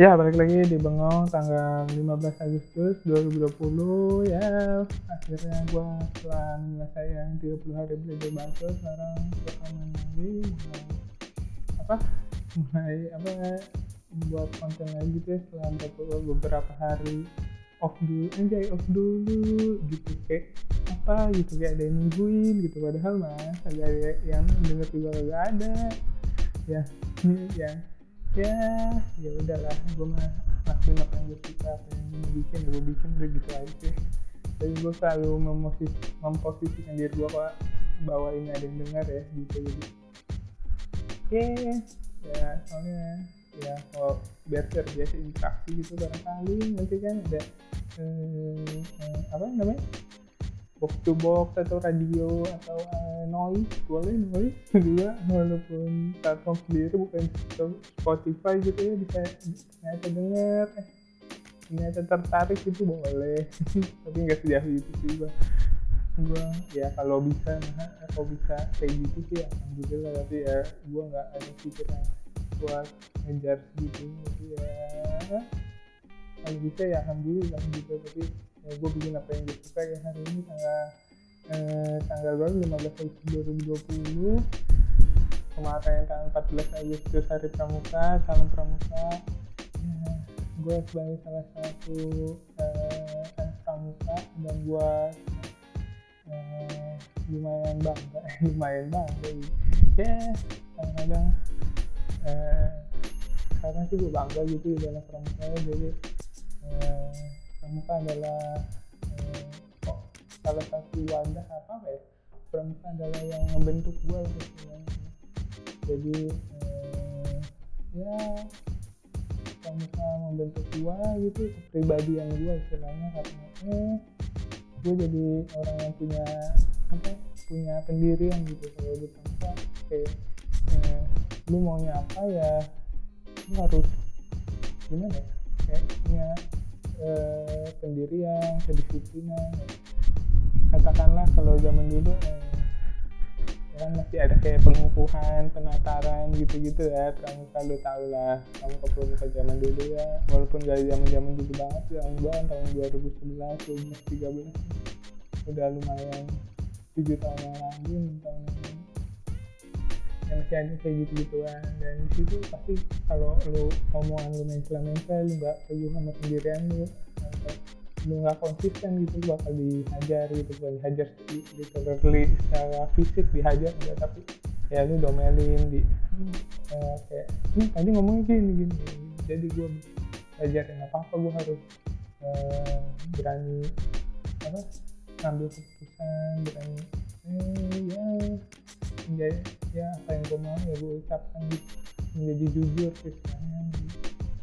Ya, balik lagi di Bengong tanggal 15 Agustus 2020 ya. Akhirnya gue setelah menyelesaikan 30 hari belajar bahasa sekarang rekaman lagi mulai apa? Mulai apa? Buat konten lagi gitu ya setelah beberapa, beberapa hari off dulu. Anjay off dulu gitu kayak apa gitu kayak ada yang nungguin gitu. Padahal mah ada yang denger juga gak ada. Ya ya ya ya udahlah. Gue mah lakuin apa yang gue suka apa yang gue bikin. Gue bikin udah gitu aja tapi gue selalu memposis memposisikan diri gue kok bahwa ini ada yang dengar ya gitu. Jadi ya ya soalnya ya kalau biar terbiasa interaksi gitu barangkali nanti kan ada eh, eh, apa namanya box to box atau radio atau uh, noise boleh noise juga walaupun platform sendiri bukan Spotify gitu ya bisa ternyata dengar eh ternyata tertarik itu boleh. Tapi nggak sejauh itu sih gua gua ya kalau bisa nah kalau bisa kayak gitu sih ya alhamdulillah. Tapi ya gua nggak ada pikiran buat ngejar gitu ya kalau bisa ya alhamdulillah gitu. Tapi ya gue bikin apa yang gue suka ya hari ini tanggal eh, tanggal baru 15 Agustus 2020 kemarin tanggal 14 Agustus hari pramuka salam pramuka. Ya, gue sebagai salah satu eh, anak pramuka dan gue eh, lumayan bangga lumayan bangga ya kadang-kadang eh, sekarang sih gue bangga gitu di dalam pramuka jadi eh, pramuka adalah eh, oh, salah satu wadah apa ya pramuka adalah yang membentuk gue lah istilahnya jadi eh, ya pramuka membentuk gue gitu kepribadian gue istilahnya karena eh, gue jadi orang yang punya apa punya pendirian gitu. Kalau di pramuka kayak eh, lu maunya apa ya lu harus gimana ya kayak punya eh, pendirian kedisiplinan. Katakanlah kalau zaman dulu eh, kan masih ada kayak pengukuhan penataran gitu-gitu ya. Pramuka lu tau lah kamu ke pramuka zaman dulu ya. Walaupun gak zaman zaman dulu banget tahun gua tahun 2011 2013 udah lumayan tujuh tahun yang lalu tahun lalu ya masih ada kayak gitu gituan dan di situ pasti kalau lu omongan lu mencela mencela lu nggak teguh sama pendirian lu lu nggak konsisten gitu lu bakal dihajar gitu bukan dihajar literally secara fisik dihajar enggak tapi ya lu domelin di eh, kayak nih tadi ngomongnya gini gini, gini. jadi gue ajarin apa apa gue harus eh, berani apa ngambil keputusan berani eh ya menjadi ya apa yang gue mau ya gue ucapkan gitu. Menjadi jujur sebenarnya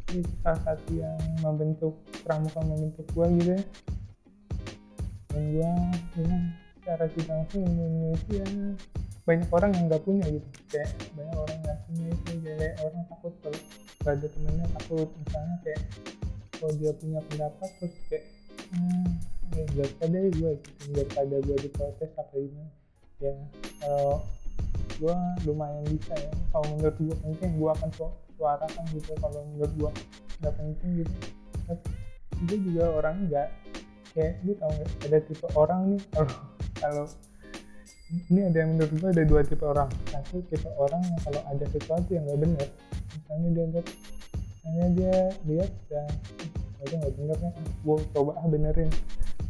ini salah satu yang membentuk pramuka membentuk gue gitu ya. Dan gue ya secara tidak langsung memiliki ya. Banyak orang yang nggak punya gitu. Kayak banyak orang nggak punya itu. Kayak orang takut kalau gak ada temennya takut. Misalnya kayak kalau dia punya pendapat terus kayak hmm, ya gak ada gue gitu. Daripada gue diprotes apa gimana. Ya kalau gue lumayan bisa ya. Kalau menurut gue penting gue akan su suarakan gitu. Kalau menurut gue nggak penting gitu. Tapi gue juga orang nggak kayak lu tau nggak ada tipe orang nih. Kalau kalau ini ada yang menurut gue ada dua tipe orang. Satu tipe orang yang kalau ada sesuatu yang nggak benar misalnya dia lihat misalnya dia lihat dan itu nggak bener nih gue coba ah benerin.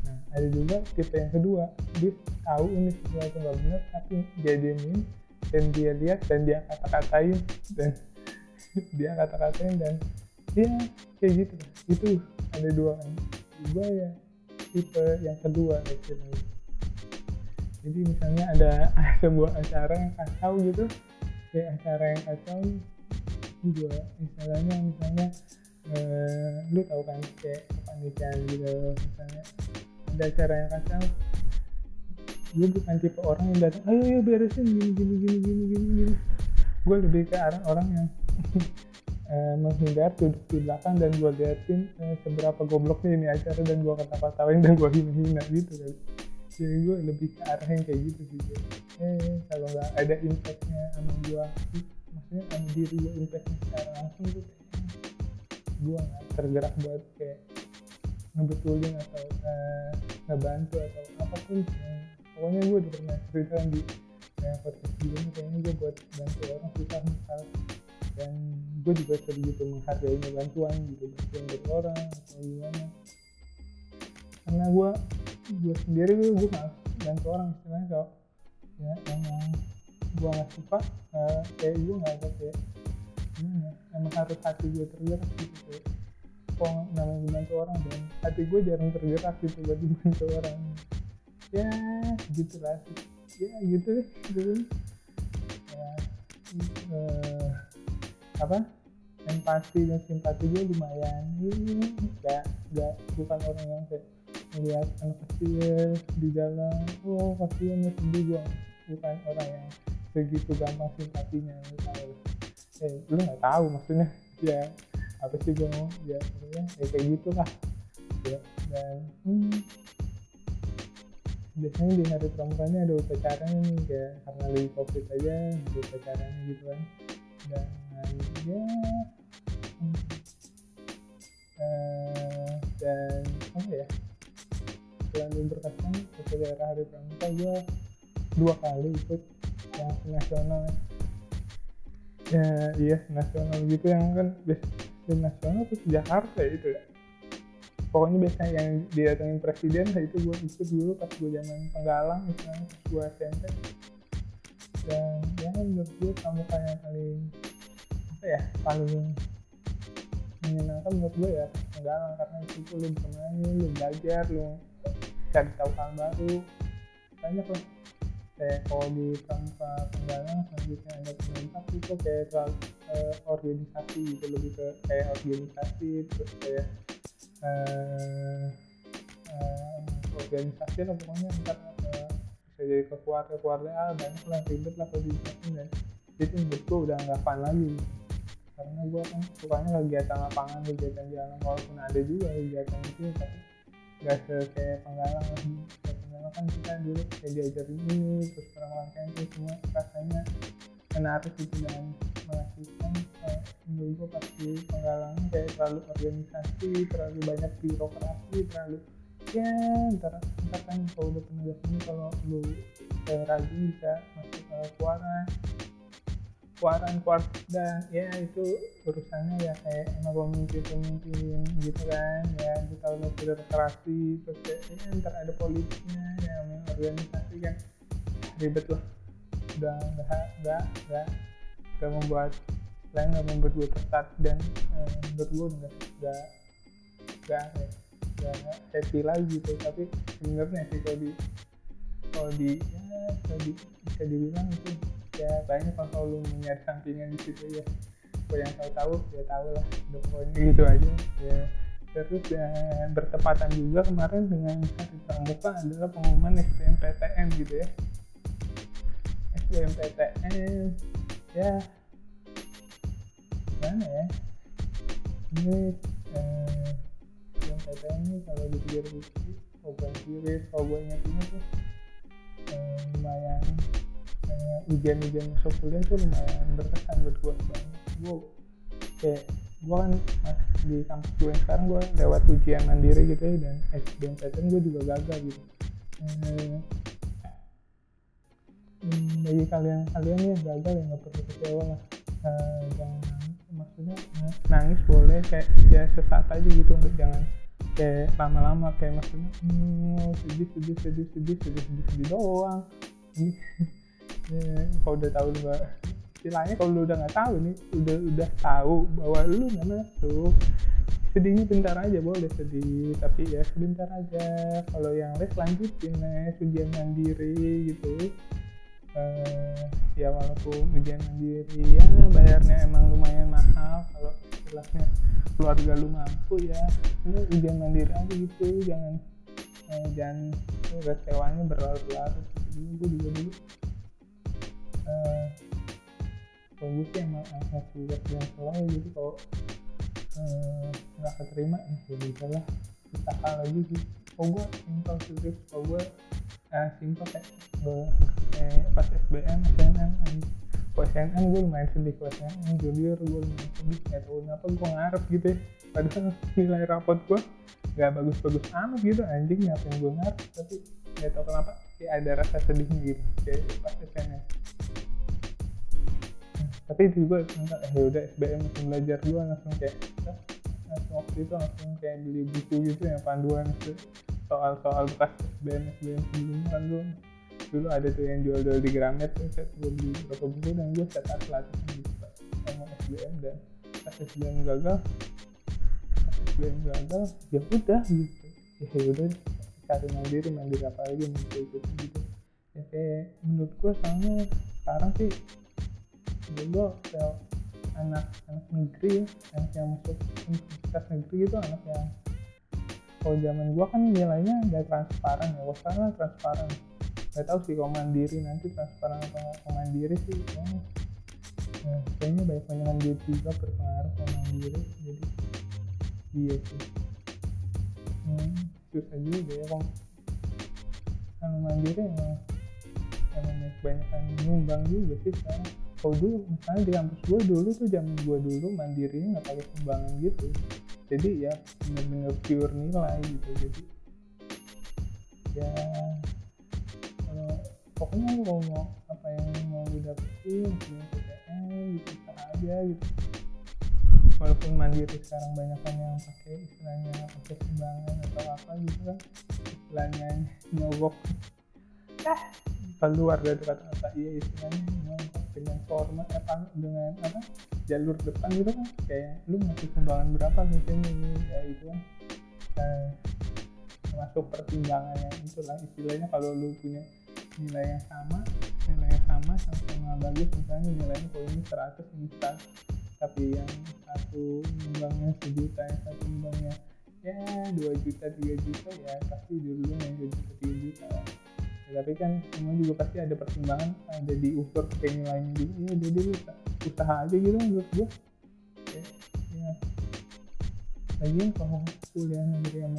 Nah ada juga tipe yang kedua dia tahu ini sesuatu nggak benar tapi jadiin dan dia lihat dan dia kata-katain dan dia kata-katain dan ya kayak gitu. Itu ada dua kan. Gue ya tipe yang kedua istilahnya jadi misalnya ada sebuah acara yang kacau gitu kayak acara yang kacau juga misalnya misalnya eh, lu tahu kan kayak kepanitiaan gitu misalnya. Ada acara yang kacau gue bukan tipe orang yang datang ayo ayo beresin gini gini gini gini gini gini. Gue lebih ke arah orang yang eh, menghindar duduk di belakang dan gue liatin eh, seberapa gobloknya ini acara dan gue kata-katain dan gue hina-hina gitu kan. Jadi gue lebih ke arah yang kayak gitu sih gue. eh kalau nggak ada impactnya sama gue maksudnya sama diri gue impactnya secara langsung tuh gue nggak tergerak buat kayak ngebetulin atau uh, ngebantu atau apa pun yang pokoknya gue udah pernah cerita di ya, podcast sebelumnya kayaknya gue buat bantu orang susah misal dan gue juga sebegitu menghargai bantuan gitu bantuan dari orang atau gimana. Karena gue gue sendiri gue gue malas bantu orang istilahnya kalau ya emang gue nggak suka uh, kayak gue nggak ada kayak gimana emang harus hati gue tergerak gitu kayak kok namanya membantu orang dan hati gue jarang tergerak gitu buat dibantu orang ya gitu lah ya gitu gitu. Ya uh, apa? Empati dan simpati gue lumayan. Ini gak gak bukan orang yang kayak melihat anak kecil di jalan oh kasihan ya sedih gue bukan orang yang segitu gampang simpatinya. Misalnya eh lu nggak tahu maksudnya. Ya apa sih gue mau? Ya ya kayak gitulah. Ya dan hmm, biasanya di hari pramukanya ada upacaranya nih kayak karena lagi covid aja ada upacaranya gitu kan. Dan ya uh, dan apa ya? Selalu berkesan upacara hari pramuka gue dua kali ikut yang nasional. Ya iya nasional gitu yang kan biasa nasional tuh Jakarta itu ya pokoknya biasanya yang didatengin presiden itu gue ikut dulu pas gue zaman penggalang misalnya gue SMP dan ya menurut gue kamu kayak paling apa ya paling menyenangkan menurut gue ya penggalang. Karena itu lu bisa main lu belajar lu cari tahu hal baru. Banyak loh. Kayak kalau di pramuka penggalang selanjutnya ada pemerintah itu kayak soal uh, organisasi gitu. Lebih ke kayak organisasi terus kayak uh, uh, organisasi lah pokoknya ntar uh, bisa jadi ke keluarga keluarga ah banyak lah ribet lah kalau di dan itu menurut udah nggak fun lagi. Karena gue kan sukanya kegiatan lapangan kegiatan jalan walaupun ada juga kegiatan itu tapi gak kayak penggalang lagi penggalang kan kita dulu kayak diajarin ini terus pengalaman camping semua rasanya menarik gitu dan uh, menurut pasti penggalang kayak terlalu organisasi terlalu banyak birokrasi terlalu ya ntar ntar kan kalau udah penugas ini kalau lu kayak rajin bisa masuk ke keuangan kuaran kuat dan ya itu urusannya ya kayak emang pemimpin pemimpin gitu kan ya kita udah birokrasi terus kayak ya, ntar ada politiknya ya organisasi kan ribet lah. Udah nggak nggak nggak membuat lain nggak membuat gue tertarik dan eh, menurut gue nggak nggak nggak happy lagi gitu. Tapi sebenarnya sih kalau di kalau di ya kalau di, bisa dibilang itu ya banyak kalau lu nyari sampingan di situ ya kalau yang tahu tahu ya tahu lah pokoknya gitu aja. Ya terus ya bertepatan juga kemarin dengan hari pramuka adalah pengumuman SBMPTN gitu ya. SBMPTN ya mana ya? Ini eh, SBMPTN ini kalau dipikir-pikir oh bukan kiri kalau gue ingat-ingat tuh eh, lumayan ujian-ujian masuk kuliah itu lumayan berkesan buat gue banget gue kayak gue kan di kampus gue yang sekarang gue lewat ujian mandiri gitu ya dan SBMPTN gue juga gagal gitu. Hmm, bagi kalian kalian ya gagal ya nggak perlu kecewa lah. Uh, jangan maksudnya nangis boleh kayak ya sesaat aja gitu nggak jangan kayak lama-lama kayak maksudnya hmm, sedih sedih sedih sedih sedih sedih sedih doang. Ya, kalau udah tahu lu gak istilahnya kalau lu udah nggak tahu nih udah udah tahu bahwa lu nggak masuk. Sedihnya bentar aja boleh sedih tapi ya sebentar aja. Kalau yang les lanjutin les ujian mandiri gitu uh, ya walaupun ujian mandiri ya bayarnya emang lumayan mahal kalau istilahnya keluarga lu mampu ya lu ujian mandiri aja gitu jangan eh, jangan kecewanya berlarut-larut gitu. gue juga dulu kalau gue sih emang tugas yang salah jadi kalau nggak uh, keterima ya bisa lah usaha lagi sih kalau gue simpel sih kalau gue uh, kayak gue kayak pas SBM SNM KSNM gue lumayan sedih KSNM junior gue lumayan sedih. Nggak tahu kenapa gue ngarep gitu ya. Padahal nilai rapot gue nggak bagus-bagus amat gitu anjing. Ngapain gue ngarep tapi nggak tahu kenapa kayak ada rasa sedihnya gitu kayak pas SNM tapi itu juga enggak eh udah SBM langsung belajar gue langsung kayak langsung waktu itu langsung kayak beli buku gitu ya panduan soal-soal bekas SBM SBM sebelumnya kan gue dulu ada tuh yang jual-jual di Gramet tuh saya gue beli beberapa buku dan gue setat latihan gitu sama SBM dan pas SBM gagal pas SBM gagal ya udah gitu. Ya udah cari mandiri mandiri apa lagi gitu gitu gitu. Ya kayak menurut gue soalnya sekarang sih kayak anak anak negeri ya anak yang masuk universitas negeri itu anak yang kalau zaman gue kan nilainya nggak transparan ya. Kalau sekarang transparan. Nggak tahu sih kalau mandiri nanti transparan atau nggak. Mandiri sih ya, kayaknya banyak penyangan duit juga berpengaruh ke mandiri. Jadi iya sih. Hmm, susah juga ya kalau kalau mandiri emang emang kebanyakan nyumbang juga sih sekarang. Kalau dulu misalnya di kampus gue dulu tuh zaman gue dulu mandiri nggak pakai sumbangan gitu jadi ya bener-bener pure nilai gitu. Jadi ya pokoknya lu mau, apa yang mau lu dapetin punya PTN gitu bisa aja gitu. Walaupun mandiri sekarang banyak kan yang pakai istilahnya pakai sumbangan atau apa gitu kan istilahnya nyogok. Ah keluar dari kata-kata iya istilahnya nyogok dengan format apa dengan apa jalur depan gitu kan. Kayak lu ngasih sumbangan berapa misalnya ini ya itu kan. Nah, termasuk pertimbangannya itulah istilahnya kalau lu punya nilai yang sama nilai yang sama sama-sama bagus misalnya nilainya ini 100 ini 100 tapi yang satu nyumbangnya sejuta yang satu nyumbangnya ya 2 juta 3 juta ya pasti dulu yang 2 juta 3 juta tapi kan semua juga pasti ada pertimbangan ada diukur ke nilainya juga ya jadi usaha aja gitu menurut gue ya, ya. lagian kalau kuliahnya dari yang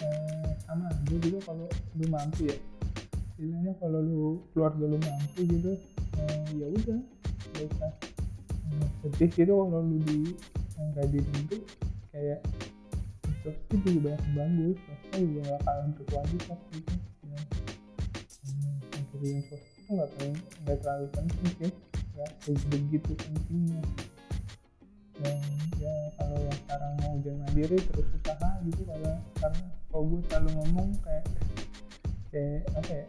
eh, sama gue juga kalau lu mampu ya. Istilahnya kalau lu keluarga lu mampu gitu eh, ya udah gak usah eh, gitu kalau lu di nggak di itu kayak swasta juga banyak yang bagus juga gak kalah untuk kualitas gitu ya swasta itu nggak paling nggak terlalu penting sih. Nggak sebegitu pentingnya. Dan ya kalau yang sekarang mau ujian mandiri terus usaha gitu kalau karena kalau gue selalu ngomong kayak kayak apa ya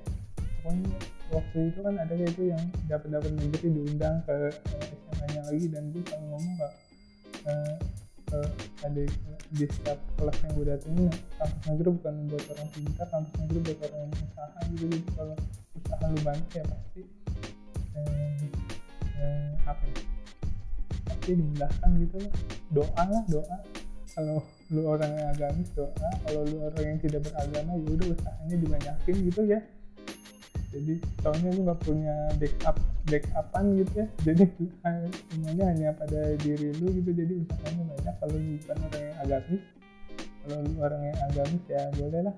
pokoknya waktu itu kan ada kayak itu yang dapat dapat negeri diundang ke uh, SMA nya lagi dan gue selalu ngomong kak uh, uh, ada di setiap kelas yang gue datengin kampus negeri bukan buat orang pintar kampus negeri buat orang yang usaha gitu. Jadi kalau usaha lu bantu ya pasti uh, uh, apa ya pasti dimudahkan gitu loh doa lah doa. Kalau lu orang yang agamis doa. Kalau lu orang yang tidak beragama ya udah usahanya dibanyakin gitu ya jadi soalnya lu nggak punya backup backupan gitu ya. Jadi semuanya hanya pada diri lu gitu. Jadi usahanya banyak kalau lu bukan orang yang agamis. Kalau lu orang yang agamis ya boleh lah.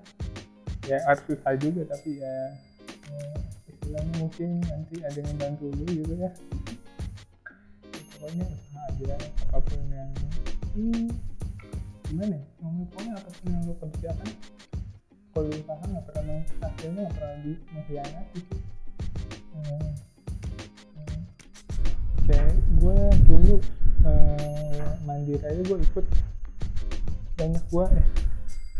Ya harus susah juga tapi ya, ya istilahnya mungkin nanti ada yang bantu lu gitu ya. Pokoknya usaha aja apa pun yang ini gimana ya? Ngomong pokoknya apa pun yang lu kerjakan usaha nggak pernah hasilnya nggak pernah di mengkhianati. Sih hmm. hmm. kayak gue dulu eh, mandiri aja gue ikut. Banyak gue eh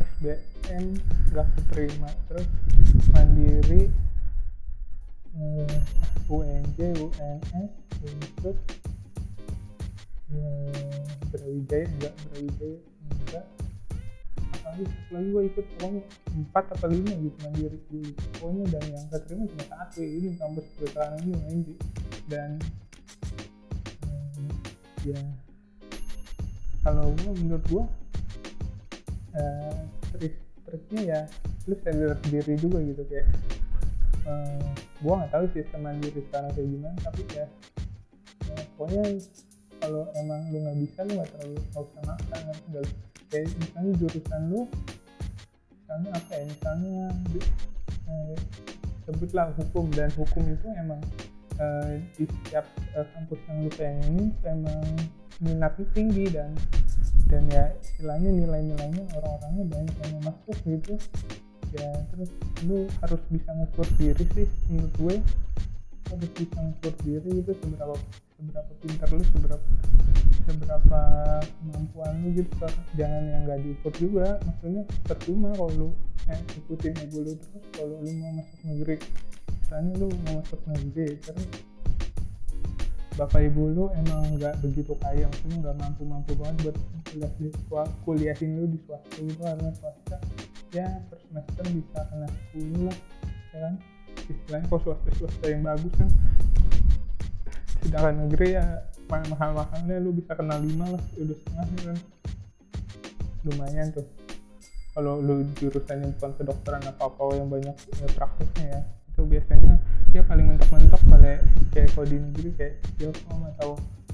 SBM nggak keterima. Terus mandiri eh, UNJ UNS untuk eh, Brawijaya enggak Brawijaya enggak lagi lagi gue ikut pokoknya empat atau lima gitu mandiri. Dulu pokoknya dan yang keterima cuma satu ini kampus perikanan ini main dan hmm, ya kalau gue menurut gue uh, trik triknya ya lu sadar diri juga gitu kayak uh, eh, gue nggak tahu sistem mandiri sekarang kayak gimana tapi ya, ya pokoknya kalau emang lu nggak bisa lu nggak terlalu nggak usah makan nggak kayak misalnya jurusan lu misalnya apa ya misalnya eh, sebutlah hukum dan hukum itu emang uh, di setiap uh, kampus yang lu pengen emang minatnya tinggi dan dan ya istilahnya nilai-nilainya orang-orangnya banyak yang masuk gitu. Ya terus lu harus bisa ngukur diri sih menurut gue. Harus bisa ngukur diri itu seberapa seberapa pintar lu seberapa seberapa kemampuan lu gitu jangan yang nggak diukur juga maksudnya percuma kalau lu yang ikutin ego lu terus kalau lu mau masuk negeri misalnya lu mau masuk negeri terus bapak ibu lu emang nggak begitu kaya maksudnya nggak mampu mampu banget buat kuliah di kuliahin lu di swasta itu karena swasta ya per semester bisa kena 10 lah ya kan? Istilahnya kalau swasta swasta yang bagus kan sedangkan negeri ya mahal-mahalnya lu bisa kena 5 lah udah setengah kan. Lumayan tuh. Kalau lu jurusannya bukan kedokteran apa apa yang banyak ya, prakteknya ya itu biasanya dia paling mentok-mentok kayak kayak kalau di negeri kayak ilkom atau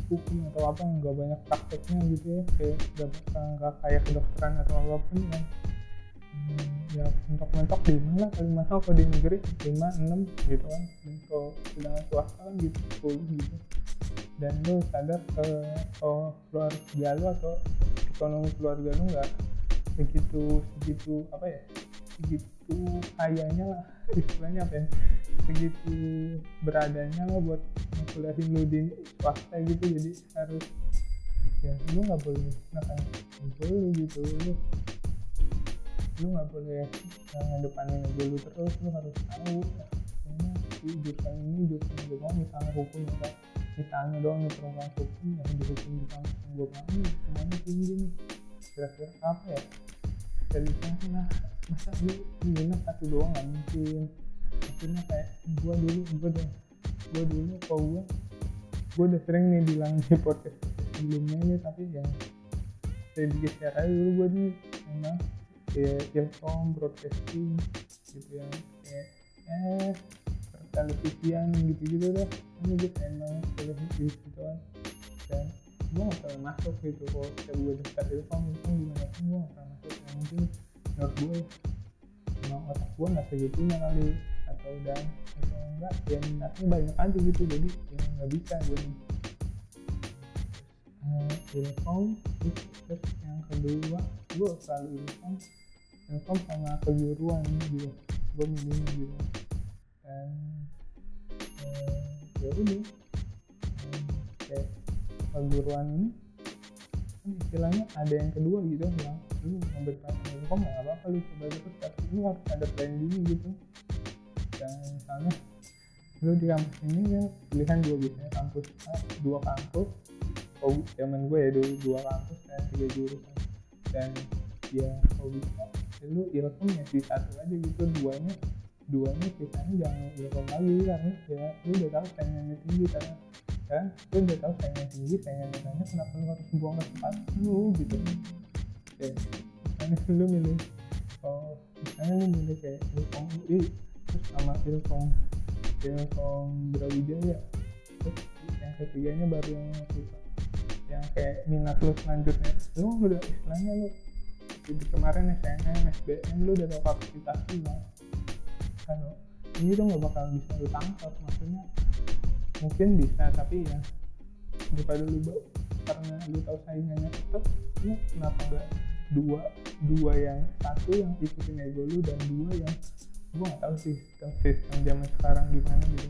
hukum atau apa nggak banyak prakteknya gitu ya kayak nggak kayak kedokteran atau apa pun ya. Hmm, ya mentok-mentok di mana paling mahal kalau di negeri lima enam gitu kan sedangkan swasta kan gitu sepuluh gitu. Dan lu sadar ke oh keluarga lu atau ekonomi keluarga lu nggak begitu segitu apa ya segitu kayanya lah istilahnya apa ya segitu beradanya lah buat kuliahin lu di swasta gitu. Jadi harus ya lu nggak boleh nakal lu gitu lu lu nggak boleh ngedepanin dulu terus lu harus tahu ya, ini jurusan ini jurusan gue mau misalnya hukum ya misalnya doang nih program hukum yang di hukum di kampus gue mau semuanya tinggi nih. Kira-kira apa ya? Selisihnya nah masa lu minus satu doang nggak mungkin? Akhirnya kayak gue dulu gue udah gue dulu kok gue gue udah sering nih bilang di podcast sebelumnya ini tapi yang bikin share aja dulu gue nih emang kayak ilkom broadcasting gitu ya eh televisian gitu-gitu deh. Ini gue emang televisi gitu kan. Dan gue gak pernah masuk gitu kok kayak gue dekat itu gimana pun gue gak pernah masuk ya, mungkin menurut gue emang otak gue gak segitunya kali atau dan atau enggak ya minatnya banyak aja gitu jadi ya nggak bisa gue nih. Uh, ilkom terus yang kedua gue selalu ilkom Telkom sama kejuruan gitu gue milih gitu. Dan ya eh, kayak kejuruan ini kan istilahnya ada yang kedua gitu yang lu ngambil Telkom ya nggak apa-apa lu coba terus tapi lu harus ada plan dulu gitu. Dan misalnya lu di kampus ini ya pilihan dua biasanya kampus A, dua kampus. Oh zaman gue ya dulu dua kampus dan tiga jurusan dan ya kalau bisa lu ilkom ya di satu aja gitu duanya duanya sisanya jangan ilkom lagi karena ya lu udah tahu saingannya tinggi karena kan? Lu udah tahu saingannya tinggi saingannya banyak kenapa lu harus buang kesempatan lu gitu? Ya misalnya lu milih oh misalnya lu milih kayak ilkom UI terus sama ilkom ilkom Brawijaya terus yang ketiganya baru yang suka yang kayak minat lu selanjutnya. Lu udah istilahnya lu jadi kemarin SNM, SBM lu udah tahu kapasitas lu lah kalau ini tuh nggak bakal bisa lu maksudnya mungkin bisa tapi ya daripada lu bau karena lu tahu saingannya tetap lu kenapa nggak dua dua yang satu yang ikutin ego lu dan dua yang gua nggak tahu sih sistem sistem zaman sekarang gimana gitu.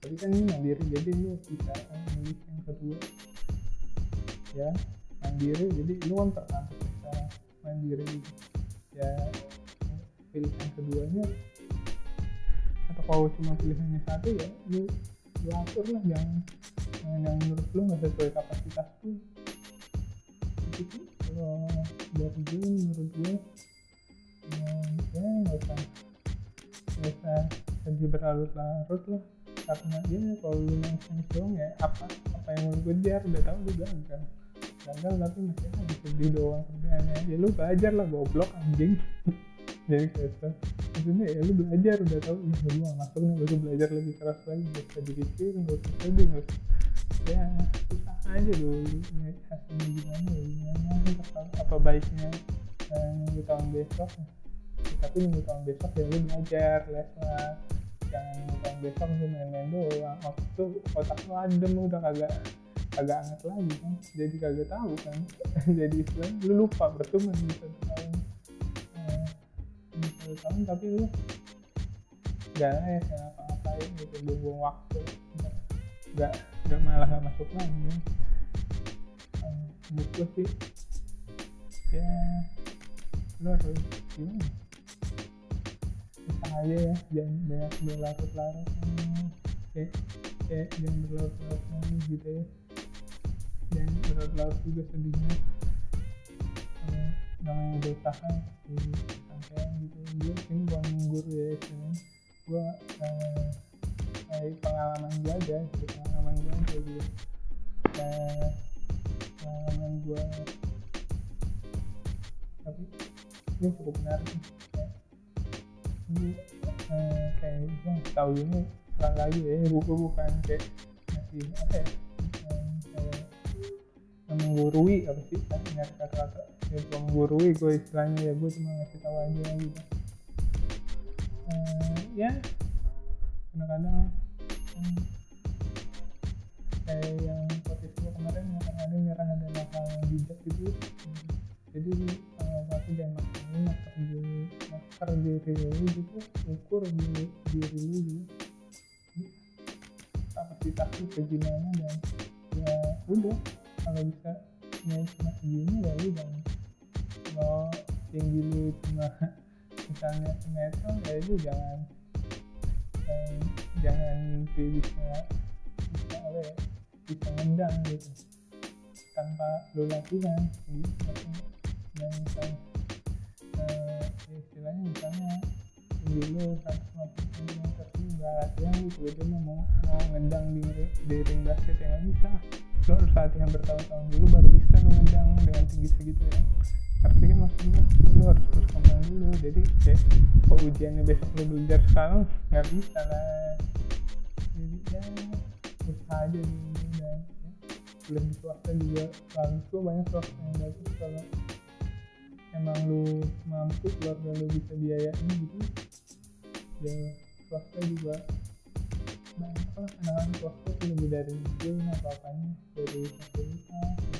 Tapi kan ini mandiri jadi lu bisa kan milih yang kedua. Ya mandiri jadi lu kan tertangkap secara mandiri. Ya pilihan keduanya atau kalau cuma pilihannya satu ya lu lu lah jangan jangan yang menurut lu nggak sesuai kapasitas tuh itu kalau dari gue menurut gue ya nggak usah nggak usah sedih berlarut-larut lah. Karena ya kalau lu nangis doang ya apa apa yang lu kejar udah tahu lu gagal gagal tapi masih ada sedih doang kerjaannya. Ya lu belajar lah goblok anjing jadi kayak maksudnya ya lu belajar udah tahu ya gue gak masuk nih gue belajar lebih keras lagi gak usah dipikir gak usah sedih gak ya susah aja dulu ya, hasilnya gimana ya gimana apa, baiknya dan minggu tahun besok ya, tapi minggu tahun besok ya lu belajar les lah. Jangan ngutang besok lu main-main doang. Waktu itu otak lu adem udah kagak kagak anget lagi kan. Jadi kagak tahu kan. Jadi istilahnya lu lupa percuma di satu tahun. eh, di satu tahun tapi lu gak eh apa-apain gitu buang waktu. Nggak nggak malah nggak masuk lagi. Ya. menurut gue sih. Ya lu harus gimana bisa aja ya jangan banyak berlarut-larut. Kayak kayak jangan berlarut-larut gitu ya. Dan berlarut-larut juga sedihnya namanya usaha di sampai gitu. Gue ini bukan nganggur ya istilahnya gue eh, dari pengalaman gue aja dari pengalaman gue aja gitu. Eh, pengalaman gue tapi ini cukup menarik kayak ini eh, kayak gue tahu ini salah lagi ya buku bukan kayak masih apa ya kayak menggurui apa sih nyari kata-kata ya menggurui gue istilahnya ya gue cuma ngasih tahu aja gitu eh, ya kadang-kadang hmm, kayak yang gue kemarin kadang-kadang nyerah adalah hal yang bijak gitu. Jadi uh, pasti jangan maksain masker diri masker diri lu gitu ukur di diri lu gitu. Kapasitas lu segimana dan ya udah kalau bisa ya cuma segini ya jangan kalau tinggi lu cuma misalnya semeter ya lu jangan jangan, jangan mimpi bisa bisa apa ya bisa ngendang gitu. Tanpa lu latihan gitu dan misalnya eh, ya istilahnya misalnya tinggi lu 150 cm tapi nggak latihan gitu dia mau mau ngedang di, di ring basket ya nggak bisa. Lu harus latihan bertahun-tahun dulu baru bisa lu dengan tinggi segitu ya kan maksudnya lu harus terus kembang dulu. Jadi kayak kok ujiannya besok lu belajar sekarang nggak bisa lah. Jadi ya usaha aja dulu dan ya, di swasta juga. Bagus banyak swasta yang bagus. Kalau emang lu mampu keluarga lu bisa biayain gitu ya swasta juga. Banyak lah anak-anak swasta lebih dari mungkin apa apanya dari fasilitas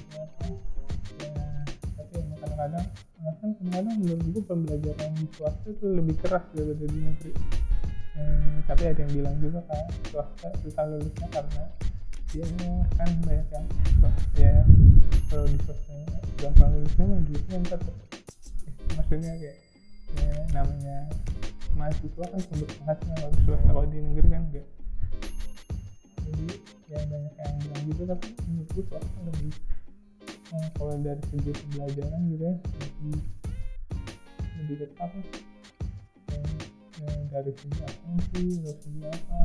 kadang-kadang kan kadang-kadang menurut gue pembelajaran di swasta tuh lebih keras daripada di negeri. Eh, tapi ada yang bilang juga kan swasta susah lulusnya karena ya kan banyak yang ya. Kalau di swasta gampang lulusnya mah duitnya ntar maksudnya kayak ya, namanya mahasiswa kan sumber penghasilan kalau swasta. Kalau di negeri kan enggak. Jadi ya banyak yang bilang gitu tapi menurutku swasta lebih nah, kalau dari segi pembelajaran gitu ya lebih lebih ketat lah ya, ya, dari segi atensi dari segi apa?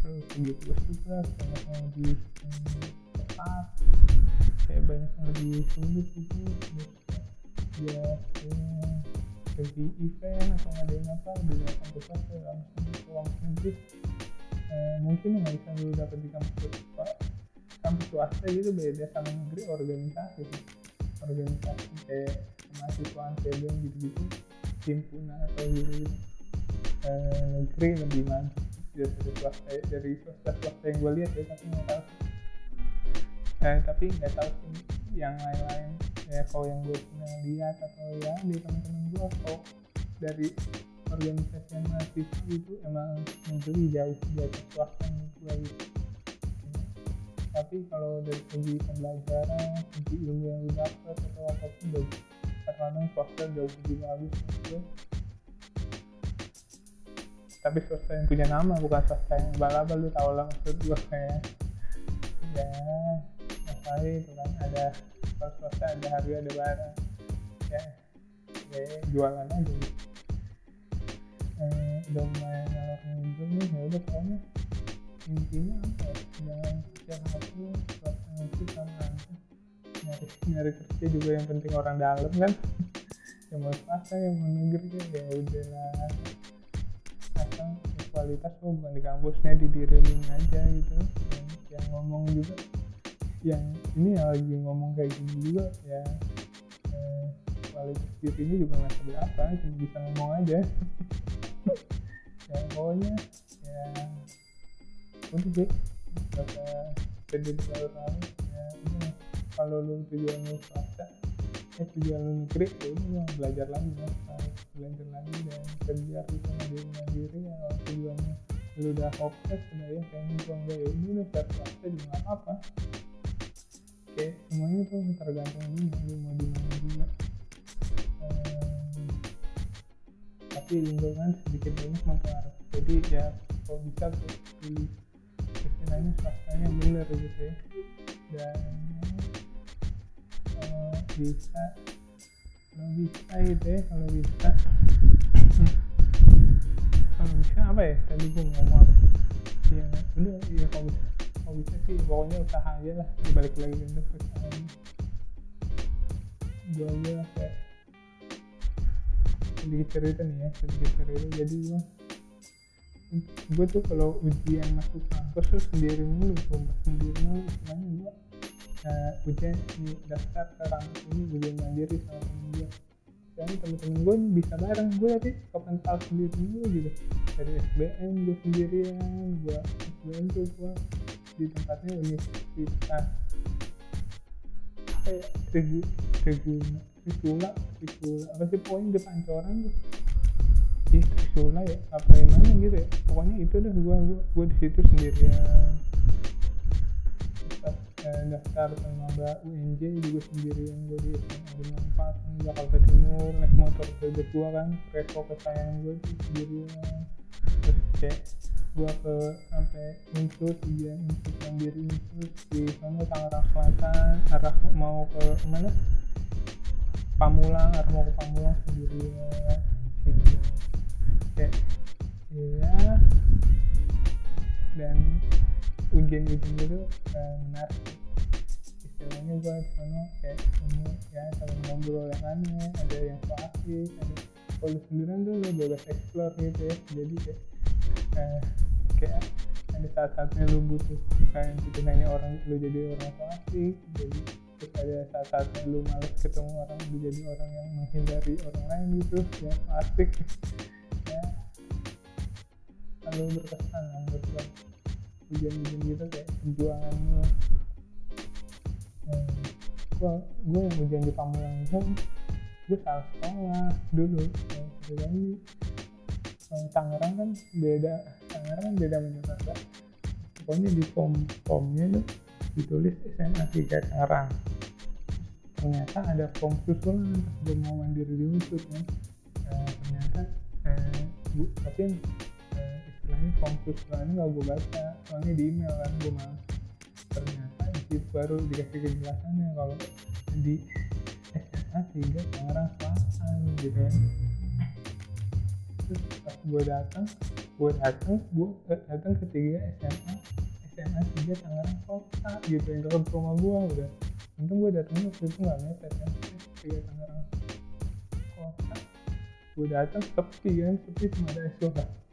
Terus segi tugas tugas banyak yang lebih hmm, ketat kayak banyak yang lebih sulit gitu ya, ya segi event atau ngadain apa lebih gampang ke swasta langsung ke uang sendiri eh, mungkin yang bisa dapat di kampus kampus swasta gitu beda sama negeri organisasi. Organisasi kayak kemahasiswaan sebem gitu-gitu himpunan atau gitu. Eh, negeri lebih maju dari swasta dari swasta swasta yang gue lihat ya tapi nggak tahu. Eh, tapi nggak tahu sih yang lain-lain ya kalau yang gue pernah lihat atau ya di teman-teman gue kalau dari organisasi yang mahasiswa itu emang negeri jauh di atas swasta menurut gue gitu tapi kalau dari segi pembelajaran segi ilmu yang lu dapat atau apa pun bagus kadang swasta jauh lebih bagus gue tapi swasta yang punya nama bukan swasta yang balabal lu tau lah maksud gue kayak ya apa itu kan. Ada swasta ada harga ada barang. Ya ya jualan aja. Gitu eh, udah ngidul nih ya pokoknya intinya apa? Ya jangan setiap hari swasta itu sama nyari nyari kerja juga yang penting orang dalam kan? Yang mau swasta yang mau negeri ya udahlah. Asal kualitas lo bukan di kampusnya di diri lu aja gitu. Yang, yang ngomong juga yang ini yang lagi ngomong kayak gini juga ya eh, kualitas dirinya juga nggak seberapa cuma bisa ngomong aja. Ya pokoknya ya udah sih kata jadi terlalu tahu ya udah kalau lu tujuan lu swasta eh tujuan lu negeri ya udah lu belajar lagi ya. Belajar lagi dan kerja bisa mandiri mandiri ya. Kalau tujuannya lu udah hopeless udah ya kayaknya gua enggak ya. Udah udah swasta juga nggak apa oke semuanya tuh tergantung lu lu mau di mana juga. Tapi lingkungan sedikit banyak mempengaruhi. Jadi ya kalau bisa tuh pilih istilahnya swastanya bener gitu ya. Dan eh, bisa kalau bisa gitu ya kalau bisa. Kalau bisa apa ya? Tadi gue ngomong apa sih? Ya udah ya kalau bisa. Kalau bisa sih pokoknya usaha aja lah. Balik lagi ke usaha gue aja kayak sedikit cerita nih ya sedikit cerita. Jadi gue gue tuh kalau ujian masuk kampus tuh sendiri mulu sumpah sendiri mulu. Gue uh, ujian di daftar kampus ini ujian mandiri sama temen gue dan temen-temen gue bisa bareng gue tapi kapan tahu sendiri mulu gitu. Dari SBM gue sendirian gue SBM tuh gue di tempatnya universitas. Regu regu Trisula Trisula apa sih pokoknya di pancoran tuh di Trisula ya? Apa yang mana gitu ya? Pokoknya itu deh gua gua gua di situ sendirian. Pas eh, daftar sama UNJ juga sendirian. Gua di SMA empat di Jakarta Timur naik motor bebek gua kan. Repo kesayangan gua itu sendirian. Terus kayak gua ke sampai Unsur ujian Unsur mandiri Unsur di sana Tangerang Selatan. Arah mau ke mana? Pamulang arah mau ke Pamulang sendirian. Anjing. Kayak ya. Dan ujian-ujian itu eh, menarik. Istilahnya di sana kayak ketemu ya temen ngobrol yang aneh ada yang so asik ada kalau sendirian tuh lu bebas explore gitu ya. Jadi kayak eh, kayak ada saat-saatnya lu butuh kayak butuh nanya orang lu jadi orang so asik jadi terus ada saat-saatnya lu males ketemu orang lu jadi orang yang menghindari orang lain gitu ya so ya selalu berkesan menurut gua ujian-ujian gitu kayak perjuangan lu hmm, gua gua yang ujian di Pamulang itu gue salah sekolah dulu ya, lagi Kalau Tangerang kan beda Tangerang kan beda sama Jakarta. Pokoknya di form formnya tuh ditulis SMA 3 Tangerang. Ternyata ada form susulan gue mau mandiri di unsur kan. Eh, ternyata eh, bu, tapi istilahnya form susulannya nggak gue baca. Soalnya di email kan gue malas ternyata di baru dikasih kejelasannya kalau di SMA 3 Tangerang Selatan gitu kan terus pas gue datang gue datang gue datang ke tiga SMA SMA 3 Tangerang Kota gitu yang dekat rumah gue udah. Untung gue datangnya waktu itu nggak mepet kan tiga Tangerang Kota. Gue datang sepi kan sepi cuma ada SOH